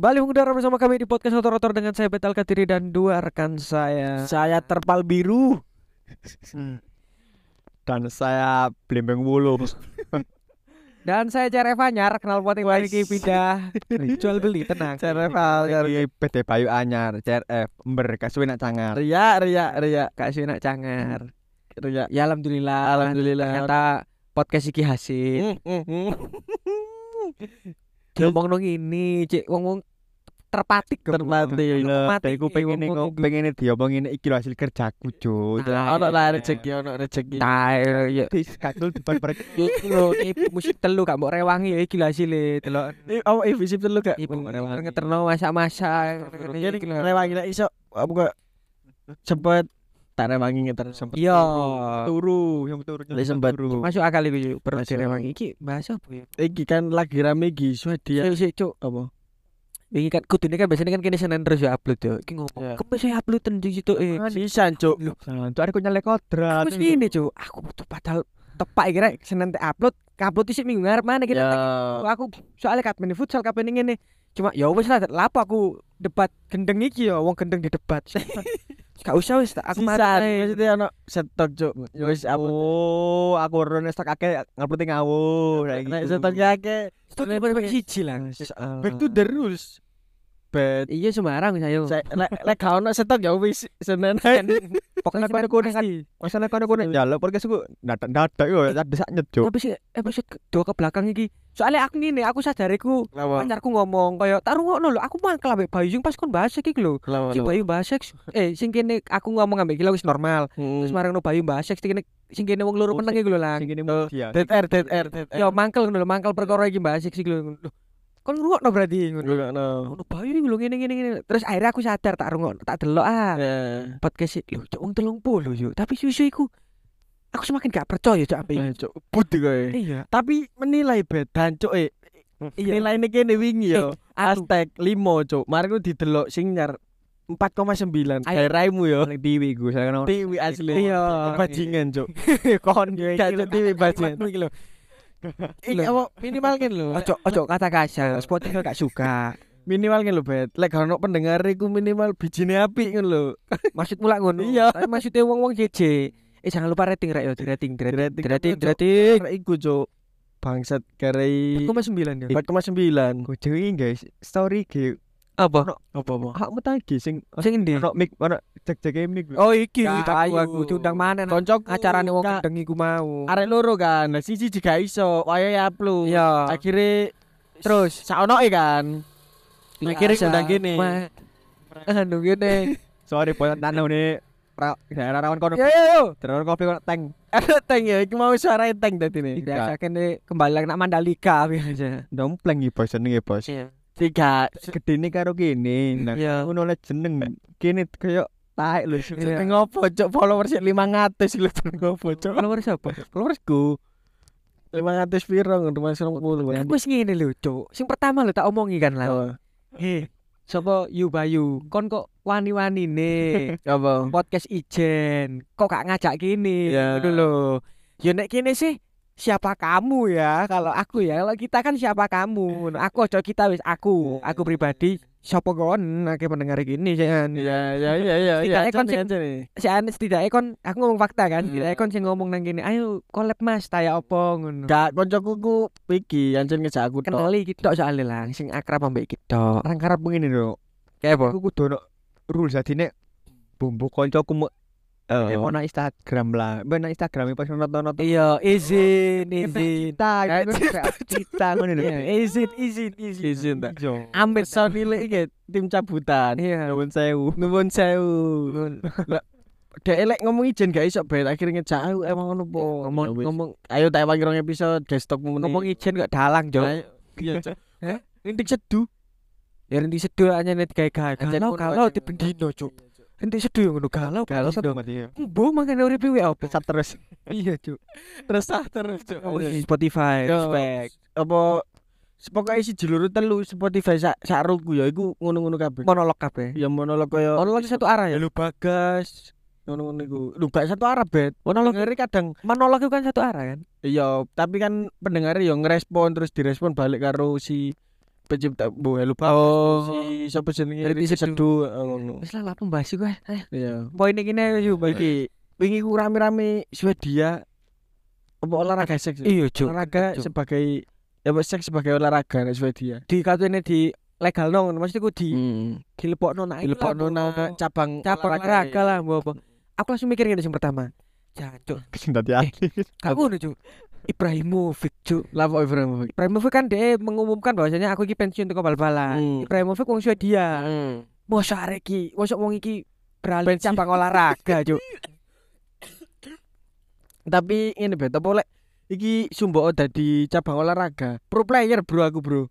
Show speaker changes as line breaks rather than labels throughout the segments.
Kembali mengudara bersama kami di podcast Rotor-Rotor dengan saya Betal Katiri dan dua rekan saya.
Saya terpal biru.
dan saya Blimbing Wulu.
Dan saya CRF Anyar, kenal poting lagi pindah jual beli tenang.
Terpal
Iki PT Bayu Anyar, CRF, ember kasuwe nak cangar.
Ria, ria, ria,
Kasih nak cangar.
ria.
Ya alhamdulillah.
Alhamdulillah.
Ternyata podcast iki hasil.
Hmm, hmm, hmm.
Ngomong nong ini, cek ngomong terpatik kok.
Terpati lho.
Terpatik
Aku pengen
ngomong
ngomong pengen diomongin iki lho hasil kerjaku, Cuk.
Nah,
Ono lah rezeki, ono rezeki.
Tai ya
Kadul depan bareng.
iki lho iki musik telu gak mbok rewangi ya iki lho hasile delok.
Oh invisible dulu gak?
Ibu ngeterno masa-masa.
Jadi rewangi lah iso apa gak sempet tak rewangi ngeter sempet.
Iya.
Turu, yang turu.
Lek sempat.
Masuk akal iki yuk. Perlu
Masuk.
direwangi iki bahasa apa ya?
Iki kan lagi rame iki Swedia.
Sik sik cuk.
Apa?
Iki kan kudune kan biasanya kan kene Senin terus ya upload yo. Iki ngomong.
Ya.
Kok saya upload di situ eh.
Sisan, Cuk.
Santu aku nyalek kodrat.
Terus ini cuk, aku butuh padahal tepak iki rek Senin upload, upload isik minggu ngarep mana kita.
Ya.
Aku soalnya kapan futsal kapan ngene. Cuma ya wis lah lapo aku debat gendeng iki ya wong gendeng di debat. Gak usah wis tak aku mati.
maksudnya ono stok, Cuk. Ya wis?
Oh, aku urun stok akeh ngupload ngawur kayak
Nek
gitu.
stoknya akeh
Stok lebar siji lah.
back to the rules. Bet.
Iya sembarang saya.
Saya lek lek gak ono stok ya wis Senin.
Pokoknya
Kan aku kan masalah kono kono ya lho podcast aku dadak dadak yo ada sak nyet, Cuk.
Tapi sih episode kedua ke belakang iki. Soalnya aku ngene, aku sadariku pacarku ngomong kaya tak rungokno lho, aku mangkel ambek Bayu pas kon bahas iki lho. Si Bayu bahas seks. Eh, sing kene aku ngomong ambek gila wis normal. Terus marang no Bayu bahas seks kene sing kene wong loro
Oh,
meneng iki lho
dia.
Dead air, dead air, dead air.
Yo mangkel ngono lho, mangkel perkara iki bahas seks iki lho. Kon ngrungokno berarti ngono.
Know.
Ngono Bayu iki lho ngene ngene ngene. Terus akhirnya aku sadar tak rungokno, tak delok ah.
Ya.
Podcast iki lho, cok wong 30 yo. Tapi susu iku aku semakin gak percaya cok apa iki.
Eh, budi kowe.
Iya.
Tapi menilai bedan, Cuk, eh.
Iya.
Nilai ini kene wingi yo.
Aku
Hashtag 5, Cuk. Mari ku didelok sing nyar 4,9
Ayo.
kayak raimu yo.
Tiwi gue saya kenal.
TV asli.
Iya.
Bajingan, Cuk.
kon yo
Cuk, TV bajingan.
iki lho.
Iki apa minimal kan lho.
Ojo ojo kata kasar, Spotify gak suka.
Minimal lho, Bet. Lek ono pendengar iku minimal bijine apik lho.
Maksud mulak ngono.
Iya.
Tapi maksudnya wong-wong JJ. Eh jangan lupa rating rek yo, di rating, di rating,
Rating.
di rating, di rating.
Karena iku, Cuk. Bangsat karei
4,9 ya.
4,9.
Gue cewek guys, story ge.
Apa?
Apa-apa?
Aku tadi sing
Sing endi?
ono mic, ono cek-cek mic.
Oh iki aku aku diundang mana nang
Koncoku
acarane wong gendeng iku mau.
arek loro kan. Lah siji juga iso, wayahe upload.
Iya.
Akhirnya
Terus
saonoke kan. Ngundang gini.
Ma- Anu gini.
Sorry, poin tanah ini ra daerah rawan kono.
Yo yo yo.
Terus kopi kono tank.
Ada tank ya, iki mau suara tank tadi nih.
Tidak akan kembali lagi nak Mandalika biasa.
Dompleng iki bos jenenge bos.
Iya.
Tiga.
Gedene karo kene. Nah,
Iya.
ngono le jeneng. Kene koyo taek lho.
Iya.
Ngopo cok followers 500 lho ngopo cok.
Follower siapa?
Followersku 500 piro ngono Mas 20.
Aku wis ngene lho, Cuk. Sing pertama lho tak omongi kan lah.
Oh,
Heh, sapa Yu Bayu? Kon kok wani-wani nih
Apa?
podcast Ijen. Kok gak ngajak gini?
Ya.
Lho. Ya nek kene sih siapa kamu ya? Kalau aku ya, kalau kita kan siapa kamu? Nah, aku aja kita wis aku. Aku pribadi siapa kon akeh pendengar gini.
Ya ya ya ya.
Setidaknya kon sing-. Si Anes setidaknya kon aku ngomong fakta kan.
Hmm.
Setidaknya kon sing ngomong nang kene, ayo collab Mas, taya opo ngono.
Gak koncoku ku iki ancen ngejak aku tok.
Kenali kita soalnya lah, sing akrab ambek kita.
Orang karep ngene lho.
Kayak apa?
Aku kudu ono rules adine bumbu koncoku mu eh
Oh.
ono Instagram lah. Ben Instagram pas nonton-nonton
Iya, izin, izin.
kita kita ngono lho.
Iya, izin, izin, izin.
Izin.
Ambil
Sound nilai iki tim cabutan.
Iya.
Nuwun sewu.
Nuwun sewu. Dek elek ngomong ijen gak iso bet akhirnya ngejak aku emang ngono po.
Ngomong
Ya wis.
ngomong
ayo tak ewangi rong episode desktop mu
ngomong ijen kok dalang, Jo.
Iya, Cok.
Hah?
Rintik seduh.
Ya nanti sedo aja net gawe gawe. Kalau kalau
aja.
di bendino, Cuk. Sedo yang ngono galau.
Galau
sedo.
mati ya.
Mbok makane uripe wae apa?
Pesat terus.
Iya, Cuk.
Resah terus, Cok.
Oh, Spotify,
Yo.
respect.
Apa Pokoknya isi jalur telu Spotify sak sak ruku ya iku ngono-ngono kabeh.
Monolog kabeh.
Ya monolog kaya
Monolog satu arah ya.
lu bagas ngono-ngono iku. Lu gak satu arah bet.
Monolog
kadang
monolog itu kan satu arah kan.
iya, tapi kan pendengar ya ngerespon terus direspon balik karo si pencipta Bu Helu
Oh.
si sapa jenenge
Riti Seduh.
Eh, ngono.
Wis lah lah pembahas iku ae. Ayo,
Iya.
Poin iki ne yo bagi.
Wingi ku rame-rame Swedia apa olahraga seks.
Iya, Cuk.
olahraga sebagai ya apa, seks sebagai olahraga nek Swedia.
Di katene di legal nong, maksudku di
Hmm.
dilebokno nak
Dilepokno nang cabang
cabang olahraga lah mbok. Aku langsung mikir ngene sing pertama. Jancuk,
Dadi hati.
gak ngono, Cuk. Ibrahimovic, Cuk.
Lapo Ibrahimovic.
Ibrahimovic kan dia mengumumkan bahwasanya aku iki pensiun teko bal-balan.
Hmm.
Ibrahimovic wong Swedia.
Hmm.
Mosok arek iki, mosok wong iki beralih cabang olahraga, Cuk.
Tapi ini bet apa lek iki Sumbo dadi cabang olahraga. Pro player bro aku bro.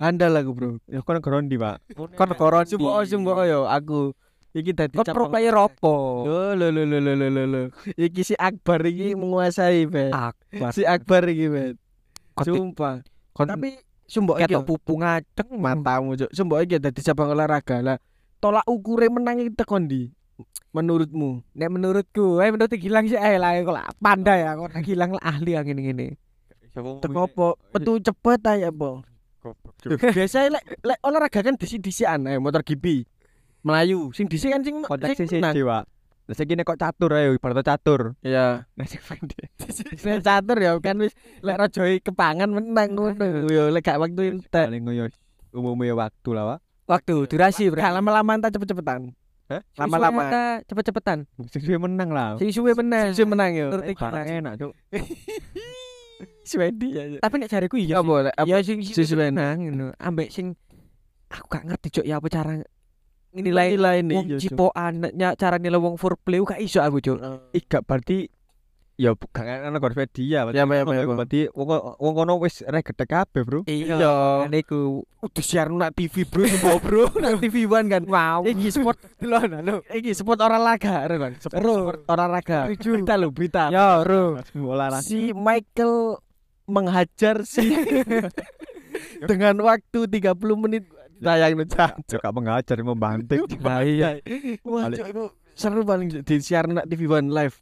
Andal aku bro.
Ya kon grondi, Pak.
Kon koron
Sumbo Sumbo yo aku. Iki dadi
Kon pro player opo?
Oh lo lo lo lo lo lo lo. Iki si Akbar iki menguasai bet.
Akbar.
Si Akbar iki bet. Sumpah.
kon
Tapi Sumbo iki
pupu ngaceng
matamu cuk. Sumbo iki dadi cabang olahraga lah. Tolak ukure menang iki tekon ndi? Menurutmu?
Nek menurutku, eh menurut Gilang sih eh lah kok lah pandai ya, kok Gilang lah ahli yang ngene-ngene.
Teko apa? Petu cepet ae apa? Biasa lek lek olahraga kan disi-disian ae motor gibi. Melayu, sing dhisik kan sing
Konteks
sing
sih
menang.
Pak. Lah saiki nek kok catur ayo ibarat catur.
Iya.
Nek sing pendek.
Sing catur ya kan wis lek rajoi kepangan menang ngono. Yo lek gak waktu entek.
Paling ngoyo umumnya waktu lah, Pak.
Waktu durasi
Gak lama-lama entar cepet-cepetan.
Hah?
Lama-lama.
cepet-cepetan.
Sing suwe menang lah.
Sing suwe menang.
Sing menang yo.
Barang enak, Cuk.
Swedia.
Tapi nek jariku iya.
Ya
sih. Ya sing
si suwe
menang ngono. Ambek sing aku gak ngerti cuk ya apa cara nilai
nilai ini.
wong cipokan nya cara nilai wong foreplay gak iso aku cuk.
Ih, gak berarti ya bukan ana negara Swedia.
Ya, ya, ya.
Berarti wong wong kono wis rek gedhe kabeh, Bro.
Iya.
Iya.
Niku
Udah siar nak TV bro, semua bro, nak TV one kan.
wow.
Iki sport
Lho, lho.
Iki sport olahraga, ero kan. Sport, sport olahraga. Berita lo, berita.
Ya.
Olahraga.
Si Michael mengajar si dengan waktu 30 menit tayang
Cuk, gak mengajar membanting.
Nah, iya.
Wah. Cuk, itu seru paling di siar nak TV One live.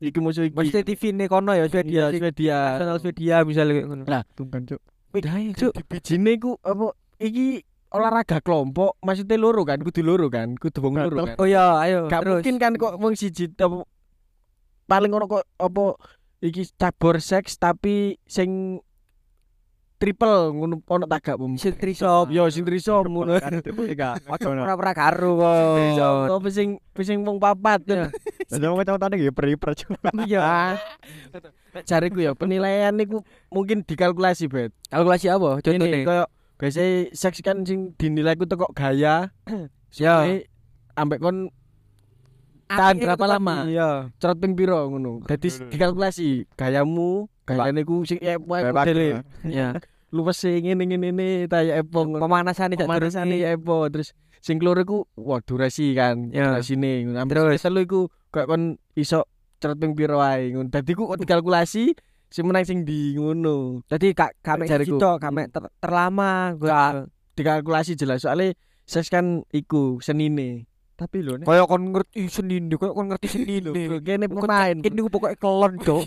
Iki musuh iki.
Mesti TV ne kono ya Swedia.
Iya, Swedia.
Nasional Swedia misalnya ngono.
Lah,
Tungkan, Cuk.
Beda ya.
Di bijine ku apa iki olahraga kelompok maksudnya loro kan kudu loro kan kudu wong loro kan
Oh iya, ayo.
gak
terus.
mungkin kan kok wong siji paling ono kok apa iki cabur seks tapi sing triple ngono ono tak gak pem
Sing trisom.
yo sing trisom ngono.
Ojo.
Ora-ora karo kok.
apa sing sing wong papat.
Lah wong kecamatan iki per-per, Cuk.
Iya.
jariku ya penilaian niku mungkin dikalkulasi bet
Kalkulasi apa? Contohnya.
koyo biasa seks kan sing dinilai ku teko gaya
Ya.
Ambek kon tahan berapa lama?
Iya.
cerot ping piro ngono? Dadi dikalkulasi gayamu gayane ku sing ya
Kayak
modele.
Ya.
luwes sing ngene ngene ngene taya epong
Pemanasan iki
pemanasan ya epo terus sing keloro iku wah durasi kan
Ya.
durasine. Ngono
Terus?
terus telu iku kayak kon iso cerot ping piro ae ngono. Dadi ku kok dikalkulasi sing menang sing di ngono.
Jadi kak kame cito, kame ter, terlama gua.
dikalkulasi jelas. Soalnya seks kan iku senine
Tapi lho nek.
Kayak kon ngerti seni koyo kon ngerti seni
Lho, kene pemain.
Ini pokoknya kelon, Cok.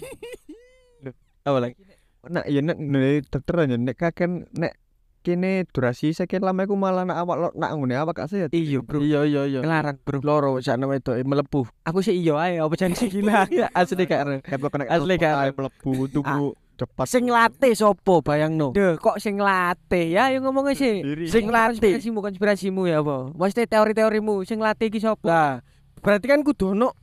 apa lagi?
Nek ya nek nek dokter aja nek kaken nek kene durasi sekian lama iku malah nak awak lo- nak ngene awak gak sehat.
Iya, Bro.
iya iya iya
Kelaran, Bro.
loro sakno wedok melepuh
Aku sih iya ae, apa jan gila.
asli gak ero.
Kena
Asli gak?
mlebu tuku cepat.
sing latih sopo bayangno
Duh, kok sing latih ya yang ngomongnya sih.
Sing latih
Konspirasimu, konspirasimu ya apa? Maksudnya teori-teorimu sing latih iki sapa?
Lah, berarti kan kudu ono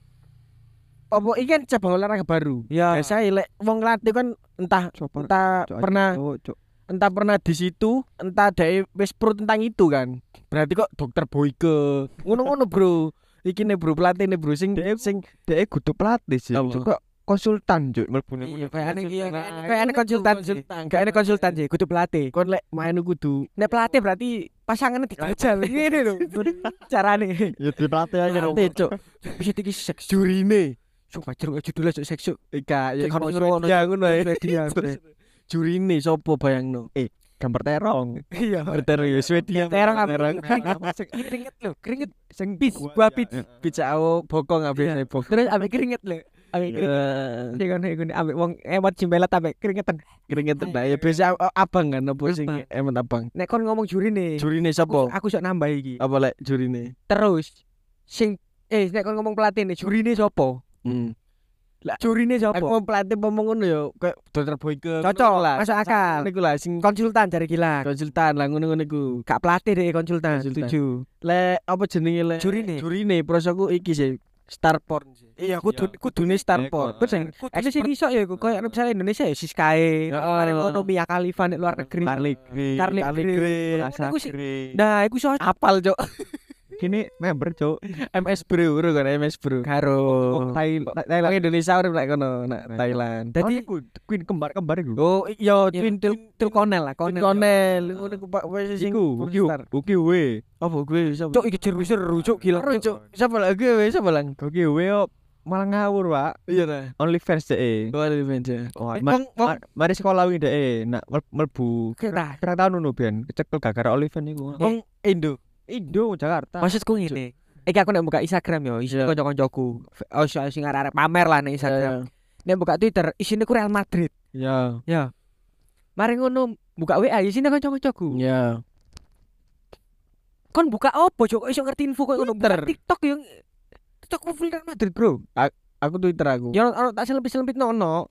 apa iki kan cabang olahraga baru.
Ya.
Biasa lek wong latih kan entah entah
Cok,
pernah
cok, cok.
Entah pernah di situ, entah ada wis pro tentang itu kan. Berarti kok dokter Boyke. Ngono-ngono, Bro. Iki nih bro pelatih nih bro sing
Dek-
sing
Dek kudu pelatih sih. Kok konsultan juk mlebu
Iya, kayak aneh iya. Kayak aneh konsultan sih.
konsultan.
Sih, kudu pelatih.
kon lek main kudu
Nek pelatih berarti pasangannya digajal. Ngene lho. Carane.
Ya dipelatih aja dong.
latih, Cuk.
Bisa tinggi seks.
Jurine.
Wajar kok judulnya seks cuk.
Ika ya
ngono, ngono.
ya ngono ya. Jurine sopo bayangno?
Gambar terong.
Iya.
Berter ya Swedia.
Terong apa?
Terong.
Keringet lho, keringet sing bis, buah bis.
Bisa aku bokong apa ya bokong.
Terus ambek keringet lho.
Eh,
Sing ngono iku ambek wong emot jembelat ambek keringetan.
keringetan lah ya biasa abang kan apa sing emang abang
Nek kon ngomong jurine.
jurine sapa
aku sok nambah iki.
apa lek jurine
Terus sing eh nek kon ngomong pelatih nih jurine sapa?
hmm.
Jurine
aku
sapa?
mau pelatih ngomong ngono ya kayak dokter Boyke
Cocok
lah
masuk akal.
niku lah sing
Konsultan cari gila.
konsultan lah ngono-ngono iku
Gak pelatih deh konsultan. Setuju.
lek apa jenenge lek
Jurine.
jurine prosoku iki sih star porn sih
Iya,
kudu kudune star porn.
Betul.
Ini sih iso ya koyo misalnya Indonesia ya Siskae.
Heeh.
Ekonomi ya Khalifa nek luar negeri. Aku sih-
kiri.
Nah, iku iso
apal cok
Kini member cuk.
MS Bro bro kan MS Bro
karo.
Thailand.
Thailand Indonesia urip lek kono nak Thailand
Dadi
Queen kembar-kembar iku.
oh iya
Ya,
twin
til til konel lah,
Konel,
konel.
Ngono ku wis sing
uki we.
Apa gue sapa?
Cuk iki jeru seru cuk gila.
Cuk. Sapa lagi gue sapa lang?
Uki we malah ngawur, Pak.
Iya nah.
Only fans deh.
Ya.
Oh,
Eh,
ma-
wong- wong-
ma- mari sekolah wingi deh nak mel- melbu
Kita.
pirang tahun ngono ben kecekel gara-gara Oliven iku.
Wong Indo.
Indo Jakarta.
Maksudku ngene. Iki aku nek buka Instagram yo, isi
Iya.
kanca-kancaku. Oh, sing arek pamer lah nek Instagram. Nek buka Twitter, isine ku Real Madrid.
Ya.
Mari ngono buka WA isine kanca-kancaku.
Ya.
Kon buka opo? Kok iso ngerti info koyo ngono? TikTok yo. TikTok full Real Madrid, Bro.
Aku Twitter aku.
Ya ono tak selempit-selempit nono.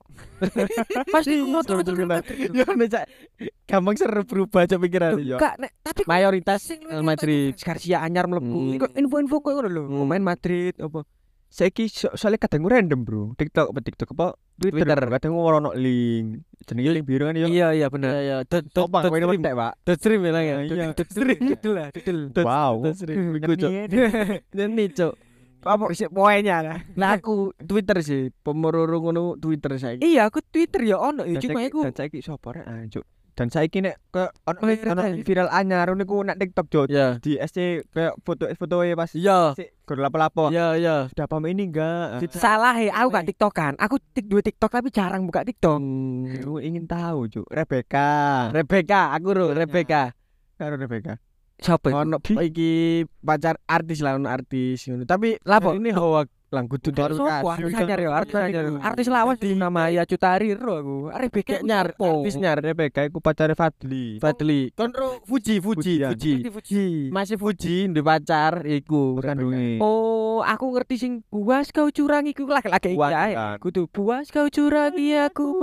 Pasti ngono
Betul, betul,
Real
betul.
Madrid.
Ya nek gampang seru berubah cak pikiran ya.
Kak, nek tapi
Mayoritas Madrid.
Garcia anyar mlebu.
Hmm.
Info-info koyo ngono lho.
Hmm.
Pemain Madrid apa?
Saiki so, soalnya kadang random, Bro. TikTok apa TikTok apa Twitter. Kadang ono link. Jenenge link biru kan yo.
Iya iya
Ya
bener.
ya. Dot dot
Apa
dot
kowe
stream.
medek, Pak?
Dot stream ya ya.
Iya.
Dot stream.
Dudul lah.
Dot-
Wow.
Dot stream. Cok.
Apa sih poinnya lah.
Nah aku Twitter sih. Pemururu ngono Twitter saya.
Iya, aku Twitter ya ono ya
Dan
cuma aku
dan saiki sapa rek anjuk. Dan saiki nek ke ono
Oh, iya,
ono
iya.
viral anyar niku nek TikTok jo
Ya.
di SC kayak foto foto pas
Iya.
gur lapo-lapo.
Ya ya.
Sudah pamit ini enggak?
salah ya, aku gak TikTokan. Aku tik dua TikTok tapi jarang buka TikTok.
Hmm.
Aku ingin tahu, Cuk. Rebecca.
Rebecca, aku ro Rebecca.
Karo Rebecca.
Siapa?
Ono iki pacar artis lah ono artis ngono. Tapi
Lapo?
ini hoak lang kudu
Baru
Sopo artis anyar ya, artis anyar. Artis lawas di nama ya Cutari ro aku. Rebecca
kayak nyar artis nyar
Rebecca iku pacare Fadli.
Fadli. Kon ro Fuji Fuji. Fuji. Masih Fuji ndek pacar iku
Kandunge.
Oh, aku ngerti sing buas kau curangi ku laki-laki
Buas,
ya.
kan.
Kudu buas kau curangi aku.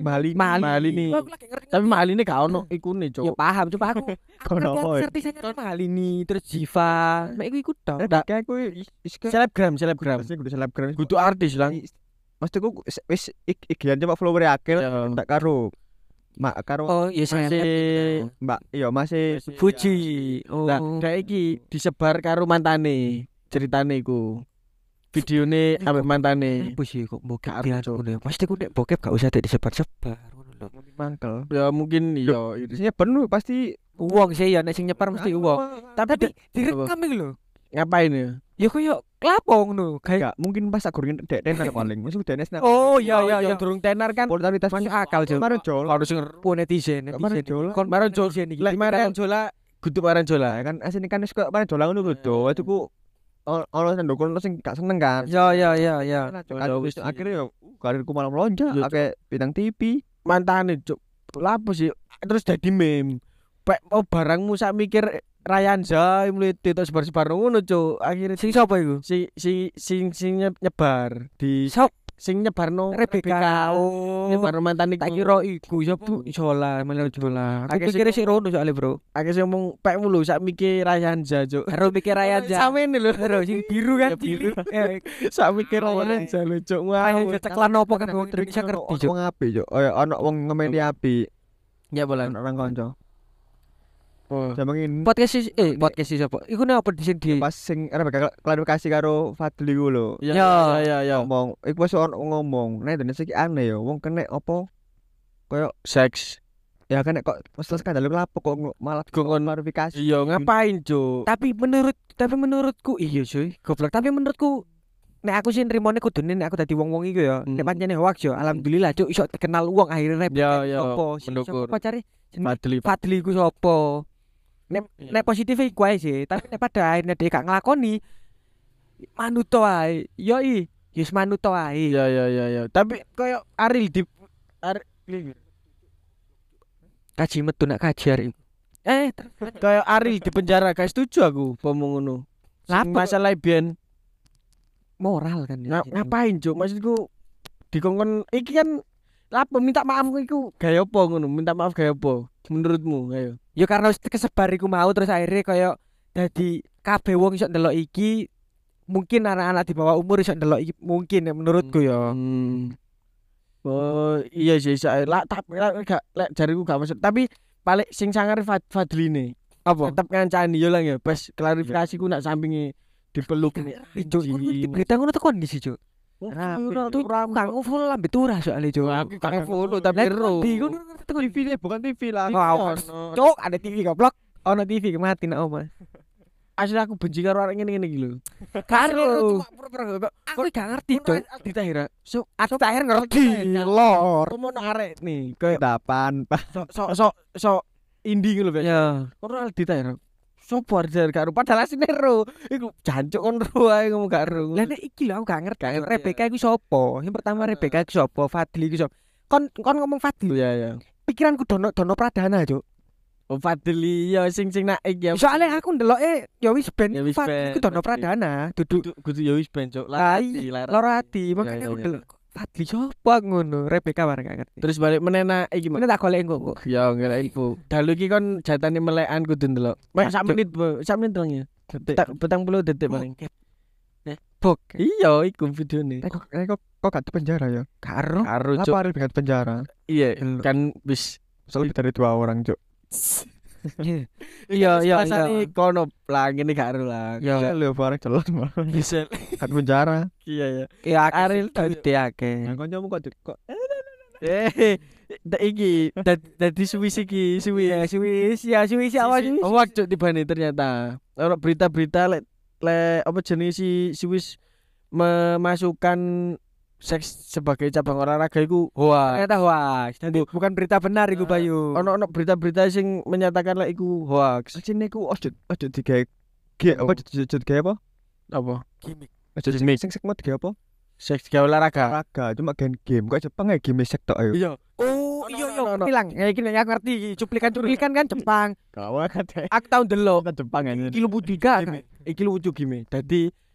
Bali.
Mali.
Mali nih.
Aku ngerti.
Tapi mahal ini gak ono ikune,
ya
Cuk.
paham coba aku aku
Kono ya?
anyar Mali nih terus Jiva. Mek iku
iku is- is ke
Selebgram, selebgram.
Pasti kudu selebgram.
Kudu artis lah.
Maksudku wis ikian coba follower
Ya.
tak karo Mak karo
Oh, iya.
Masih
Mbak iya masih
Fuji. Oh.
Nah, kayak iki disebar karo mantane. Ceritane iku. Videone ambek mantane.
Sih kok bokep ya? Pasti ku nek bokep gak usah disebar-sebar ngono lho.
mangkel.
Ya mungkin iya.
Isinya penuh pasti
Uang sih ya nek sing nyebar mesti uang.
Tapi
Tapi direkam iki lho.
ngapain ya?
Ya koyo klapong ngono. Kayak
mungkin pas aku ngin dek tenar paling. Masuk DNS nak.
Oh iya iya iya.
durung tenar kan.
popularitas
Masuk akal, Cuk.
Kemarin jol.
Harus denger.
Po netizen,
Kemarin
netizen.
jol.
Kon
Baru jol.
netizen iki.
Lek Maran Jola kudu Maran Jola.
Kan asine kan wis kok paling jolang ngono lho, Do. Itu ku ono sing ndukung ono sing gak seneng kan.
Ya ya ya ya.
Kan,
wis.
akhirnya ya karirku malah melonjak
Ya,
akeh bintang TV.
Mantane, Cuk. Lapo sih? Terus jadi meme. Pek oh barangmu sak mikir Rayanza mlete terus sebar-sebar ngono, Cuk. Akhirnya
Sing sapa iku?
si si sing sing nye- nyebar di
Sop
sing nyebarno
Rebecca. Oh.
nyebarno mantan iku
Tak kira iku sapa Jola, Manuel Jola. Aku pikir sik rono soalnya, Bro.
akeh sing ngomong pek mulu sak mikir Rayanza, Cuk.
Karo pikir Raya aja.
Samene lho.
Karo sing biru kan
Ya, biru.
Eh,
sak mikir
Oh,
Rayanza lho, Cuk. Ngawur.
ceklan opo kan wong Indonesia ngerti, Cuk.
Wong apik, Cuk. Ya, ono wong ngemeni apik.
Ya.
Ono orang kanca.
Oh.
Jamangin
Podcast eh podcast sih sapa? Iku nek apa di sing di
pas sing klarifikasi karo Fadli ku lho.
Ya
Ya.
ya ya ya.
Ngomong, iku wis ono ngomong, nek Indonesia iki aneh ya, wong kena apa? Kayak
Seks.
ya kena kok masalah skandal iku lapo kok malah
Kongkon-
klarifikasi.
Iya, ngapain, Cuk?
Tapi menurut tapi menurutku iya cuy, goblok. Tapi menurutku nek aku sih nrimone kudune nek aku dadi wong-wong iku ya.
Hmm.
Nek pancene hoax yo, alhamdulillah cuk iso kenal wong akhirnya rep.
Ya, ya, mendukur.
Sopo pacare?
Fadli.
Fadli ku sopo? Nek
Iya.
nek positif iku ae sih, tapi nek pada akhirnya dia gak nglakoni manut ae. Yo i, Yus manuto ae.
Iya iya iya iya. Tapi koyo Aril di Aril
Kaji metu nak kaji hari. Eh,
kayak Aril di penjara guys setuju aku ngomong ngono. Masalah biyen
moral kan ya.
nga- ngapain cuk maksudku dikongkon iki kan apa minta maaf iku gaya apa ngono minta maaf gaya apa menurutmu ayo
Ya karena wis kesebar iku mau terus akhirnya koyo dadi kabeh wong iso ndelok iki mungkin anak-anak di bawah umur iso ndelok iki mungkin ya menurutku ya.
Hmm. Oh iya sih saya lah tapi lah gak lek jariku gak maksud tapi paling sing sangar Fad Fadline
Apa?
tetep ngancani yo lah ya pas klarifikasiku nak sampinge dipeluk
Itu berita ngono tuh kondisi, Cuk. Rapi tuh kang full lambe turah soalnya, Cuk.
aku gak follow tapi ero
Di ngono tuh
TV bukan TV lah.
Oh, Cuk, ada TV goblok. Ono TV mati nak oma.
asli aku benci karo arek ngene-ngene iki lho
Karo. Aku gak ngerti, Cuk.
Aldi Tahira so
Aku terakhir ngerti. Lor.
Komo nak arek nih kayak
Dapan,
sok sok sok sok indie ngono biasa
Ya.
kono Aldi Tahira sopo arek karo padahal asine ero iku jancuk kon ero ae ngomong gak ero
Lah nek iki lho aku gak ngerti.
Gak ngerti,
Rebecca iku sapa? Yang pertama Rebecca iku sapa? Fadli iku sapa? Kon kon ngomong Fadli.
ya ya
Pikiranku dono dono pradana, Cuk.
Oh Fadli ya sing sing naik ya
Soalnya aku ndeloke ya wis ben
Ya
Fadli iku dono pradana, duduk
kudu ya wis ben cuk
Lah, loro ati. Makanya
Ya,
aku
ya, ya.
ndelok Fadli sapa ngono? Rebecca bareng gak ngerti.
terus balik menena iki
Ini tak golek engko kok.
ya ngira iku dalu iki kon jatane melekan kudu ndelok mek sak menit Bu. sak menit dong ya tak petang puluh detik paling
Bok.
iya iku videone
Eh, kok eh, kok kok gak penjara ya?
Karo.
karo
Apa di penjara?
iya kan wis
Soalnya lebih dari dua orang, Cuk.
Iya, iya, iya.
kono lah ngene gak ero lah
Ya,
Ya lu bareng jelas malah.
bisa
di penjara.
iya ya
ya
Aril
gede akeh.
Nah, kancamu kok kok
eh iki dad- dadi suwis iki suwi
Ya Swiss, ya Swiss apa sih?
Oh, cuk tibane ternyata. Ono berita-berita lek le apa jenis si Swiss memasukkan seks sebagai cabang olahraga iku hoax.
Ternyata hoax. Jadi bukan berita benar iku Bayu.
Ono ono berita-berita sing menyatakan lek iku hoax.
sini ku ojo ojo digawe Ge apa ojo digawe apa?
Apa?
gimmick.
Ojo sing sing mau digawe apa?
Seks gawe olahraga.
Olahraga, cuma game game. Kok Jepang ya game sek tok ayo.
Iya.
Oh, iya iya. Hilang. Ya iki nek aku ngerti iki. Cuplikan-cuplikan kan Jepang.
Kawan kate.
Aku tau ndelok
Kan Jepang aja.
Iki lubu tiga.
Gime. Iki lucu gime. Dadi s- s-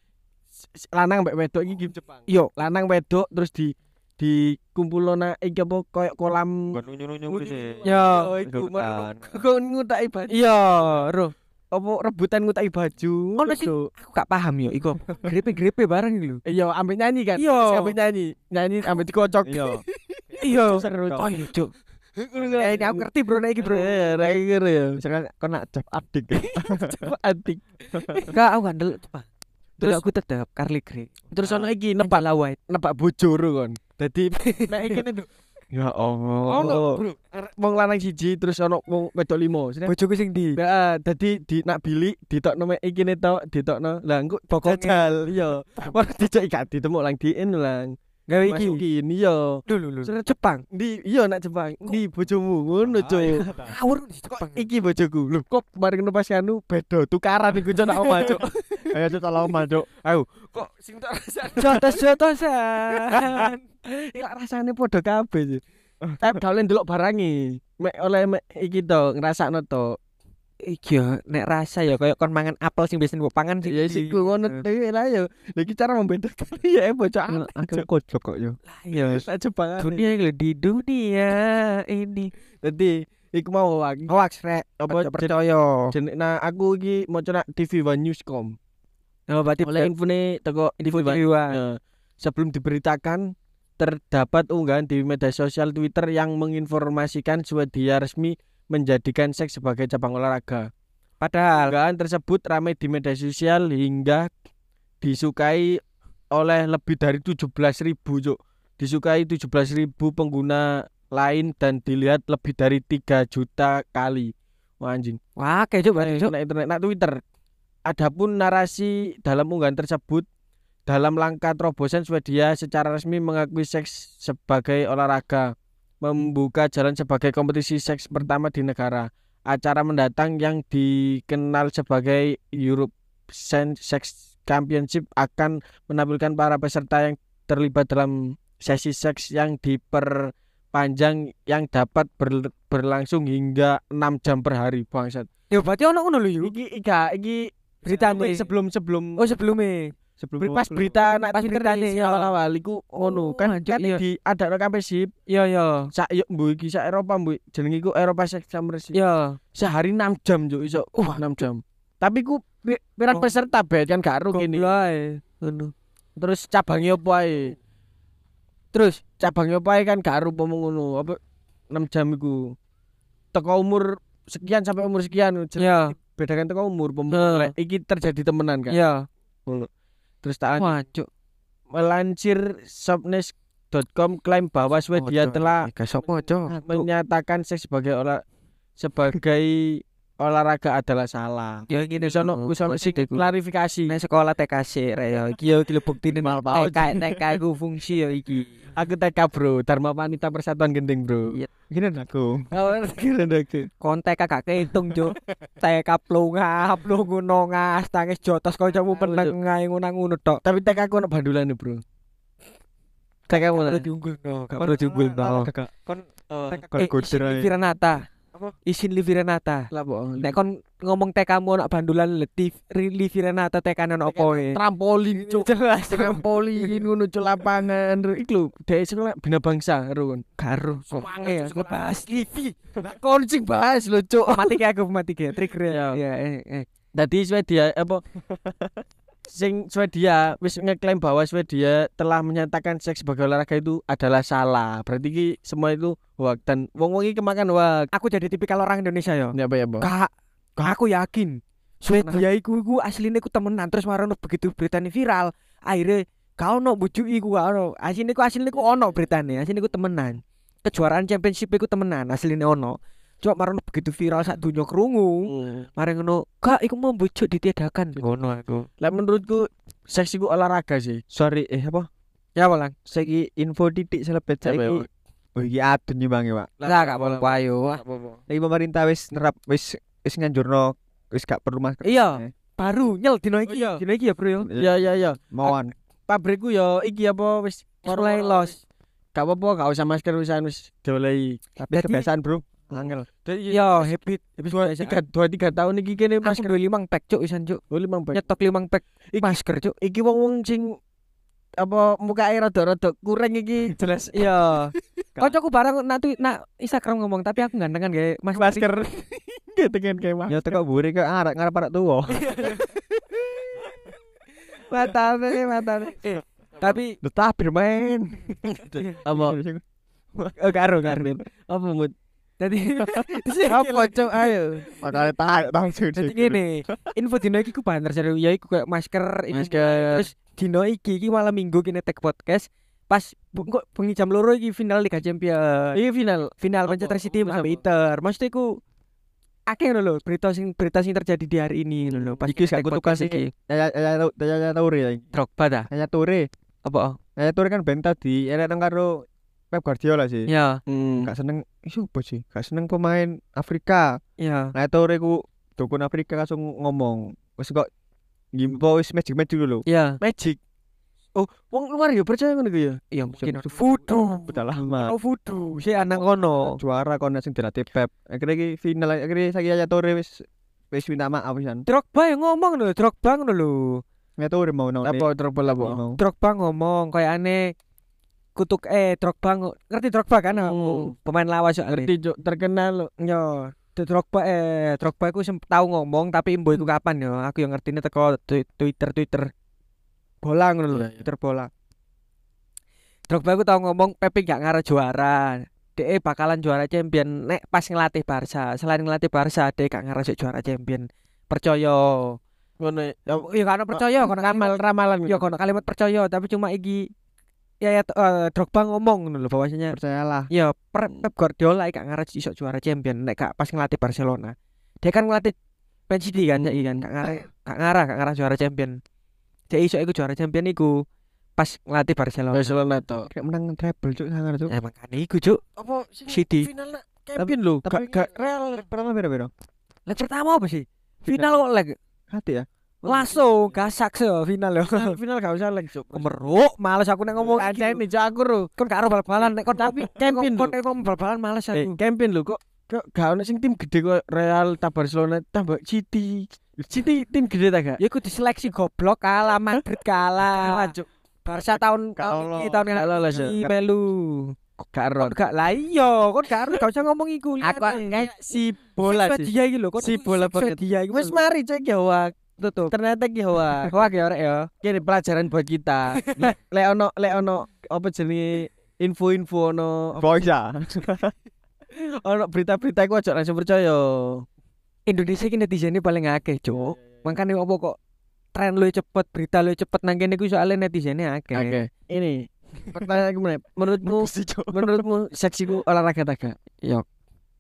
lanang mbek wedok iki game Jepang.
Yo,
Lanang wedok terus di di kumpulona iki apa koyo kolam
nunyu-nunyu
Ya,
Oh, iku
Rebutan.
Kok ngutaki baju.
iya, roh.
Apa rebutan ngutaki baju.
Ono sih. Aku gak paham yo iku. Grepe-grepe bareng iki lho.
Iya, ambek nyanyi kan.
Iya.
Ambek nyanyi. Nyanyi ambek dikocok.
Iya.
Iya.
Seru.
Oh iya, Cuk. Eh, ini aku ngerti bro, nek iki bro.
Eh, ra kira ya.
Misalkan kau nak cap adik.
Coba antik.
Enggak, aku gak ndelok Jepang. Terus aku tetep Carly Grey.
Terus ono iki
Nebak
nebak
lah white.
nebak bojoro kon. Dadi nek iki nek
Ya Allah.
ono, Bro. Wong lanang siji terus ono wong wedok limo.
Bojoku sing di.
Nah, dadi di nak bilik ditokno mek iki ne tok, ditokno. Lah engko
Pokoknya-
jajal iya. Wah dijak gak ditemuk lang diin lang.
Gawe iki.
Masukin iya.
Dulu lho. Jepang.
Di iya nak Jepang. Di bojomu ngono cuy.
Ngawur di Jepang.
iki bojoku. Lho kok kemarin pas anu beda tukaran iku cok nak omah cok.
Ayo tuh tolong masuk.
Kok sing tak rasane
Jotos-jotosan.
Iya rasane padha kabeh sih. Tapi gak oleh ndelok barangi. Mek oleh mek iki to ngrasakno to.
Yo nek rasa ya kayak kon mangan apel sing biasa mbok pangan sing
Ya siku ngono dhewe lah yo. Lah iki cara membedakan ya bocah.
Aku kocok kok yo.
Ya
Lah Jepang.
dunia iki di dunia ini.
Dadi iku mau aku
Hoax rek.
apa
percaya?
jeneng nah aku iki maca nak TV One Newscom.
Oh, berarti
Oleh infone teko
info
TV One. Ya, sebelum diberitakan terdapat unggahan di media sosial Twitter yang menginformasikan Swedia resmi menjadikan seks sebagai cabang olahraga.
Padahal
Unggahan tersebut ramai di media sosial hingga disukai oleh lebih dari 17.000 Cuk. Disukai 17.000 pengguna lain dan dilihat lebih dari 3 juta kali. Wah anjing.
wah kayak coba.
Nah, internet, nah Twitter. Adapun narasi dalam unggahan tersebut dalam langkah terobosan Swedia secara resmi mengakui seks sebagai olahraga, membuka jalan sebagai kompetisi seks pertama di negara. Acara mendatang yang dikenal sebagai Europe Sex Championship akan menampilkan para peserta yang terlibat dalam sesi seks yang diperpanjang yang dapat ber- berlangsung hingga 6 jam per hari bangsat.
Ya berarti ono ngono lho.
Iki iki
Berita
sebelum sebelum
Oh sebelumnya.
Sebelum
pas berita nak
Pas beritane,
ini
ya.
awal-awal iku ngono
Oh,
kan kan
iya.
di ada no sip
Iya iya.
sak yuk mbu iki sak Eropa mbu jenenge iku Eropa Sex Championship.
Iya.
Sehari 6 jam juk iso.
Wah,
6 jam. Tapi ku pi- pirang
Oh.
peserta bet kan gak.
Goblay. Ngono.
Terus cabangnya apa ae? Terus cabangnya apa ae kan gak pomong ngono. Apa 6 jam iku. Teko umur sekian sampai umur sekian.
Iya.
Bedakan teko umur. Lek Iki terjadi temenan kan.
Iya.
Terus tak
Wah, cuk.
melansir shopness.com klaim bahwa Swedia telah menyatakan seks sebagai olah sebagai olahraga adalah salah.
Ya gini
Wis ono wis ono sing klarifikasi.
Nek sekolah TKC rek ya iki yo iki lho buktine
Mal.
TK TK iku fungsi yo iki.
Aku TK bro, Dharma Wanita Persatuan Gending bro.
Iya.
Gini aku.
Keren aku.
Kontek gak kehitung, Cuk. TK plunga, plungono ngas tangis jotos kancamu peneng ngae ngono-ngono tok.
Tapi TK aku ono bandulan bro. TK mana?
perlu diunggul no, gak perlu diunggul no.
Kakak.
Kon
Kon
eh, isin.
Apa?
Isin Liviranata.
Lah po.
Nek kon ngomong TK-mu ono bandulan letif Liviranata TK ono opo e?
Trampolin cuk.
Jelas
Trampolin ngono cuk lapangan. Iku lho, dhek sekolah bina bangsa karo kon.
karo. Eh, bahas Livi.
Kon sing bahas lho cuk.
Mati kayak aku mati kayak trigger ya.
Ya.
Ya, eh, eh.
Tadi Swedia apa sing Swedia wis ngeklaim bahwa Swedia telah menyatakan seks sebagai olahraga itu adalah salah. Berarti ki semua itu hoax dan wong-wong iki kemakan hoax.
Aku jadi tipikal orang Indonesia yo.
Ya apa ya?
Kak, kak aku yakin Swedia iku iku asline iku temenan terus marono begitu beritanya viral. Akhirnya kau ono bujuk iku ono. Asline iku asline iku ono beritanya, asline iku temenan. Kejuaraan championship iku temenan, asline ono. Cuma marono begitu viral sak dunia kerungu. Mari ngono, kak iku mau bujuk ditiadakan. Ngono aku.
Lah menurutku seks iku olahraga sih.
Sorry, eh apa?
Ya bolang.
Saiki info titik selebet
ya,
saiki. Oh iki adun nyimbangi, Pak.
Lah gak apa-apa ayo.
Saiki pemerintah wis nerap wis wis nganjurno wis gak perlu masker.
Iya.
Eh,
Baru nyel dino iki.
Iya.
Dino iki ya, Bro yo.
Ya ya ya.
Mawon.
Pabrikku ya iki apa wis
Mulai los.
Gak apa-apa, gak usah masker wisan wis diolehi.
Tapi kebiasaan, Bro. Angel.
Yo, habit.
Dua tiga dua tiga tahun iki kene
Mas
masker
dua limang pack cuk isan cuk.
oh, limang bag.
Nyetok limang pack
Iki-
masker cuk.
Iki wong-wong sing apa muka air rada-rada kurang iki
Jelas. Iya. Kocokku barang nak nak Instagram ngomong tapi aku gantengan gawe masker.
masker ketengan kayak mah
Ya teko buri ke arek ngarep arek tuwa.
Matane matane. Eh, tapi
Tetap bermain.
apa
oh, karo karo.
apa mood
Jadi
apa cok ayo
Makanya tahan langsung.
Jadi gini, info dino iki ku banter serius ya iku kayak masker
masker
Terus dino iki iki malam minggu kene tag podcast pas kok bengi jam loro iki final Liga Champions.
iki final
Final? Manchester City sampai Inter. Maksudnya iku akeh lho berita sing berita sing terjadi di hari ini lho. Pas
Iki gak kutukan iki. Ya ya ya ya Toure ya.
Drogba dah.
Ya Toure.
Apa?
Ya Toure kan tadi enek nang karo Pep Guardiola sih.
Ya,
hmm.
Gak seneng isu apa sih? Gak seneng pemain Afrika.
ya.
Nah Toure ku dukun Afrika langsung ngomong. Wis kok ngimpo wis magic-magic dulu.
Ya.
magic oh wong luar ya percaya ngono iku ya
Iya mungkin voodoo.
Udah lama.
Oh voodoo. Si anak kono.
Juara kon sing dilatih Pep. Akhirnya iki final akhirnya saiki ya Toure wis wis minta maaf wisan.
Drogba yang ngomong lho, Drogba ngono lho.
Ya Toure mau nang
apa apa
mau.
Drogba ngomong kayak aneh kutuk eh Drogba ngerti Drogba kan?
Hmm.
pemain lawas yo ngerti
cok terkenal
yo Drogba eh Drogba iku sempat tahu ngomong tapi mbo iku kapan yo? Aku yang ngertine teko twi- Twitter Twitter bola ngono lho
Iya, iya.
Twitter bola. Drogba iku tahu ngomong Pepe gak ngarep juara. DE bakalan juara champion. Nek pas ngelatih Barca selain ngelatih Barca DE gak ngarep juara champion. Percaya.
Ngono ya.
Ada percaya kono
ramal ramalan
ya kono kalimat percaya tapi cuma iki ya ya eh, Drogba ngomong lho bahwasanya
Percayalah.
ya per, Pep Guardiola gak ngarep iso juara champion nek gak pas ngelatih Barcelona. Dia kan ngelatih Man City kan saiki kan gak ngarep gak ngarep gak ngarep juara champion dia iso iku juara champion iku pas ngelatih Barcelona.
Barcelona to
Kayak menang treble cuk sangar cuk.
ya makanya iku cuk.
Apa
City.
final champion
Tapi
gak gak
Real pertama beda-beda.
leg pertama apa sih? Final. kok leg?
Hati ya.
Langsung gasak se final yo.
Final, final gak usah lek, Cuk.
Kemeruk, males aku nek ngomong.
Kancane Cuk aku ro.
Kon karo bal-balan nek kon
Tapi campaign
kon nek bal-balan males
Eh,
aku.
campaign lho kok kok gak ono sing tim gede kok Real ta Barcelona tambah City. City tim gede ta gak?
Ya kudu seleksi goblok kalah Madrid kalah.
Cuk.
Barca tahun
Gak
iki tahun
Gak lolos, ya.
melu.
Gak ron.
gak lah iya, kon gak gak usah ngomong iku.
Aku si bola sih.
dia iki lho, kon
Si bola
dia iki.
Wes mari cek ya wak.
Tutup.
Ternyata ki wak.
Wah, ya rek ya.
Kene pelajaran buat kita. Lek ono lek ono apa jenenge info-info ono
Boisa.
ono berita-berita iku aja langsung percaya.
Indonesia iki netizennya paling akeh, Cuk. Makanya apa kok tren lu cepet, berita lu cepet nang kene iku soalnya netizennya akeh.
Oke. Ini pertanyaan meneh. Menurutmu menurutmu seksi ku olahraga ta gak?
Yo.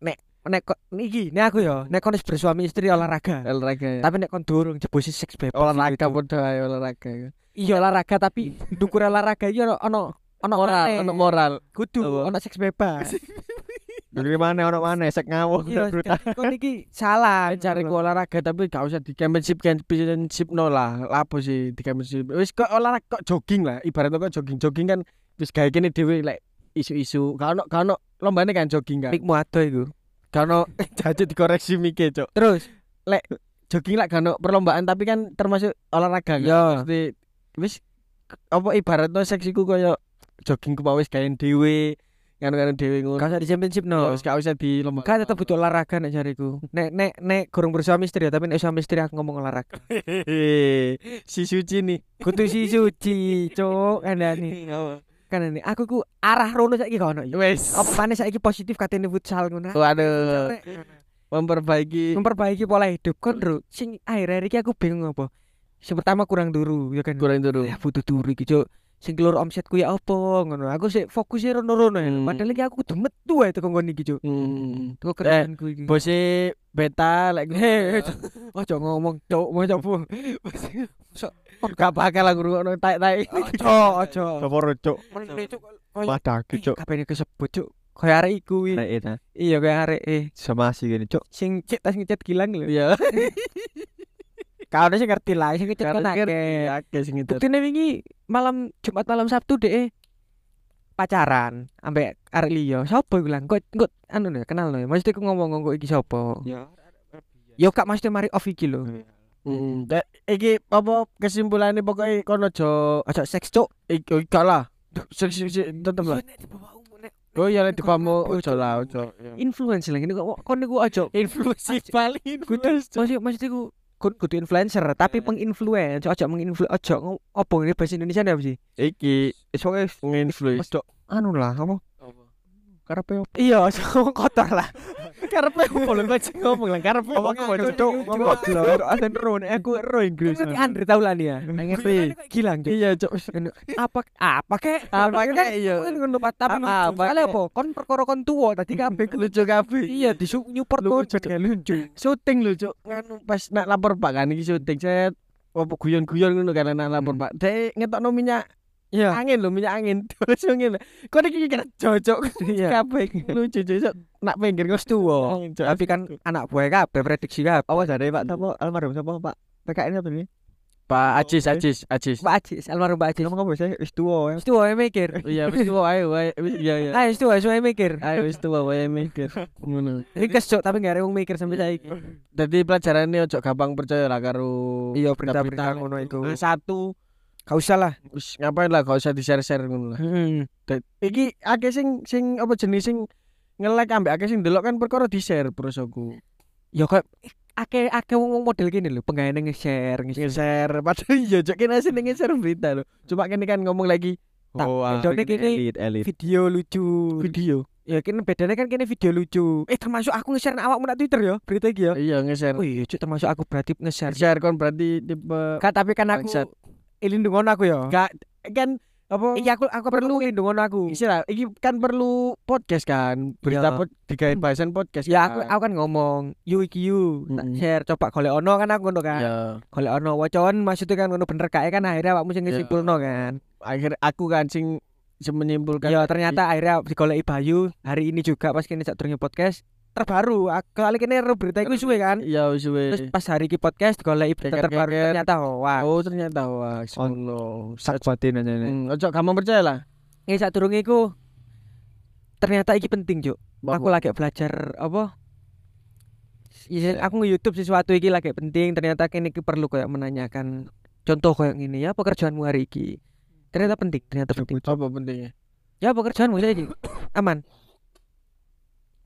Nek nek kok iki, nek aku yo, nek kon bersuami istri olahraga.
Olahraga.
Tapi nek kon durung jebus seks bebas.
olahraga
gitu.
padha ae olahraga.
Iya olahraga tapi dukur olahraga iki ono ono ono
Moral, ono moral.
kudu ono seks bebas.
Dari mana orang mana sek ngawur.
Iya, kon iki salah
Cari ku olahraga tapi gak usah di championship championship no lah. Lapo sih di championship. Wis kok olahraga kok jogging lah. Ibaratnya kok jogging jogging kan wis gawe kene dhewe lek isu-isu. Gak ono gak ono lombane kan jogging kan.
Mikmu ado iku.
Ono jajan dikoreksi mikir, Cok.
Terus
Jogging lah gak ono perlombaan tapi kan termasuk olahraga kan.
Yo.
Mesti wis apa ibaratnya seksiku koyo jogging ku wis gawe dhewe. Kan-kan dhewe ngono.
gak usah di championship no.
Wis gak usah di lomba.
Kan tetep butuh olahraga nek jariku. Nek nek nek kurang bersuami istri ya, tapi nek suami istri aku ngomong olahraga.
si suci nih.
Kudu si suci, cuk, kandani. Kandani. Aku ku arah rono saiki gak ono. yo.
Wes.
Apa maneh saiki positif katene futsal ngono.
Waduh, memperbaiki
Memperbaiki pola hidup kon, Bro. Sing akhir-akhir iki aku bingung apa. Sing pertama kurang turu, ya kan.
kurang turu.
Ya butuh turu iki, cuk. Sing keluar omsetku ya apa ngono. Aku sih fokusnya rono-rono ya.
Hmm.
Padahal iki aku kudu metu ae teko nggon iki, cuk.
Hmm.
Teko kerjaanku iki.
Bose beta lek
Hei, ojo ngomong cuk, mau coba.
Gak bakal aku ngono tai-tai.
Ojo, ojo.
Sopo rocok.
Meneh cuk.
Padah cuk.
Kabeh kesebut cuk. Kaya arek iku Iya kaya arek eh
sama sih gini cuk.
sing cek tas ngecet gilang lho.
Iya.
Kau sing ngerti lah sing ngecet kan akeh.
akeh sing.
Buktine wingi malam Jumat malam Sabtu deh pacaran ambek arek liya. Sopo iku lang? Kok kok anu nih kenal nih. Maksudnya aku ngomong kok iki sopo?
Ya.
Yo kak maksudnya mari off iki lho.
Heeh. Dek, iki apa kesimpulannya pokoknya kono aja
Ojo seks cuk.
iki gak lah. Sik sik sik tetep lah. Oh iya lek dipamu ojo lah ojo.
Influencer lagi ini kok kon niku ojo
Influensi paling influencer.
maksud maksud iku kun kudu influencer tapi penginfluence ojo menginflu ojo opo ini bahasa Indonesia apa sih
Iki
Soalnya
nginfluence.
Anu lah apa? Karepe
iya kotor lah
Karepe boleh baca ngomong lah karepe.
Cuk, ngomong lho. Asen ro nek aku ro Inggris.
ngerti Andre Taulani ya
Ngerti.
gilang.
Iya, Cuk.
apa apa kek
Apa kek, iya.
ngono tapi
apa kek.
apa kon perkara kon tuwa tadi kabeh
lucu kabeh.
iya di Newport
Lucu,
kok lucu
Syuting lho, Cuk. Nganu pas nak lapor Pak kan iki syuting set apa guyon-guyon ngono kan nak lapor Pak. Dek ngetokno minyak
iya
angin lho, minyak angin. Terus ngene. Kok iki kira cocok
iya
kabeh lucu. Cuk. Nak pinggir ngos
tuwa
Cuk.
tapi kan anak buah kabeh prediksi kabeh
Apa jare Pak Tapo almarhum sapa Pak? PKN apa ini?
Pak Ajis, Ajis, Ajis.
Mbak Ajis almarhum Mbak Ajis
Ngomong apa sih? Wis tuwa ya.
wis tuwa mikir
Iya, wis tuwa. Wis iya iya.
ayo wis tuwa wae mikir
Ayo wis tuwa wae mikir. Ngono.
Ringkes cok tapi gak ada wong mikir sampai saiki.
Dadi pelajarane ojo gampang percaya lah karo
Iya berita-berita ngono iku.
Ah, Satu
Gak usah lah.
wis ngapain lah gak usah di-share-share ngono lah.
Heeh.
Da- Iki akeh sing sing apa jenis sing nge-like ambek akeh sing delok kan perkara di-share prosoku.
Ya kok akeh akeh wong model gini lho, penggaweane nge-share, nge-share.
Nge-share padahal iya cok kene sing nge-share berita lho. Cuma kene kan ngomong lagi
Oh, ah,
kene
elit elit.
video lucu.
video.
Ya kan bedanya kan kene video lucu. Eh termasuk aku nge-share awakmu nak Twitter ya, berita iki ya.
Iya nge-share.
Oh iya, termasuk aku berarti nge-share.
Share kon berarti tipe
Kan tapi kan aku
Bangsat.
ilindung ngono aku ya.
gak kan apa
Iki aku aku perlu ilindung ngono aku.
istilah iki kan perlu podcast kan berita
Iya.
pod digawe bahasan podcast
Ya aku
kan.
aku kan ngomong, you iki you, tak
Mm-mm.
share coba golek ono kan aku ngono kan.
ya
Golek ono wacan maksudnya kan ngono bener kae kan akhirnya awakmu sing
Iya.
ngesimpulno kan.
akhir aku kan sing menyimpulkan
Ya ternyata akhirnya digoleki Bayu hari ini juga pas kini sak podcast terbaru. Aku kali kene berita iku suwe kan.
Ya wis
Terus pas hari iki podcast golek berita terbaru ternyata hoax.
Oh ternyata hoax. Ngono.
sak batin aja nih
Hmm, ojo kamu percaya lah.
Ini saat durung iku ternyata iki penting, Cuk. Aku lagi belajar apa? Ya, aku nge-YouTube sesuatu iki lagi penting ternyata kene iki perlu kayak menanyakan contoh kayak gini ya pekerjaanmu hari iki ternyata penting ternyata penting
apa pentingnya?
ya pekerjaanmu iki aman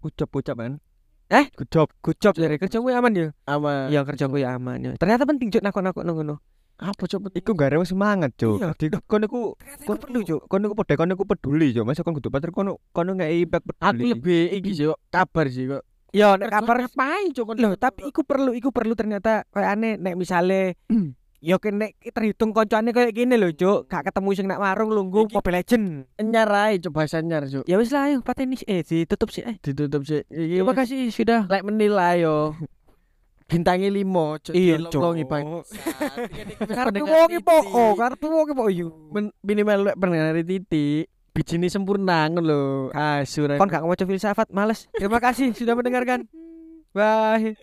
ucap ucap kan?
Eh?
good job
dari kerjamu aman ya?
Ama
ya kerjaku ya aman ya. Ternyata penting cuk nakon nakon ngono.
Apa coba
iku gak ada semangat cuk.
Iya.
di kono ku kono perlu cuk. kono ku padha kono ku peduli cuk. Masa kono kudu pacar kono kono ngei impact peduli.
Aku lebih iki kok kabar sih kok.
ya nek kabar
ngapain cok
loh tapi iku perlu iku perlu ternyata kayak aneh nek misale ya kene terhitung koncone kayak gini loh cuk gak ketemu sing nak warung lungguh Mobile Legend
nyar ae coba nyar cok.
ya wis lah ayo pateni eh ditutup sih eh
Ditutup sih. Iki
terima kasih sudah
lek menilai yo. Bintangnya limo, cok.
Iya.
Bang.
kartu wong iki po oh kartu wong iki po yo
Men- minimal lek pendengar titik bijine sempurna ngono lho. Kasur.
kon gak ngoco filsafat males terima kasih sudah mendengarkan bye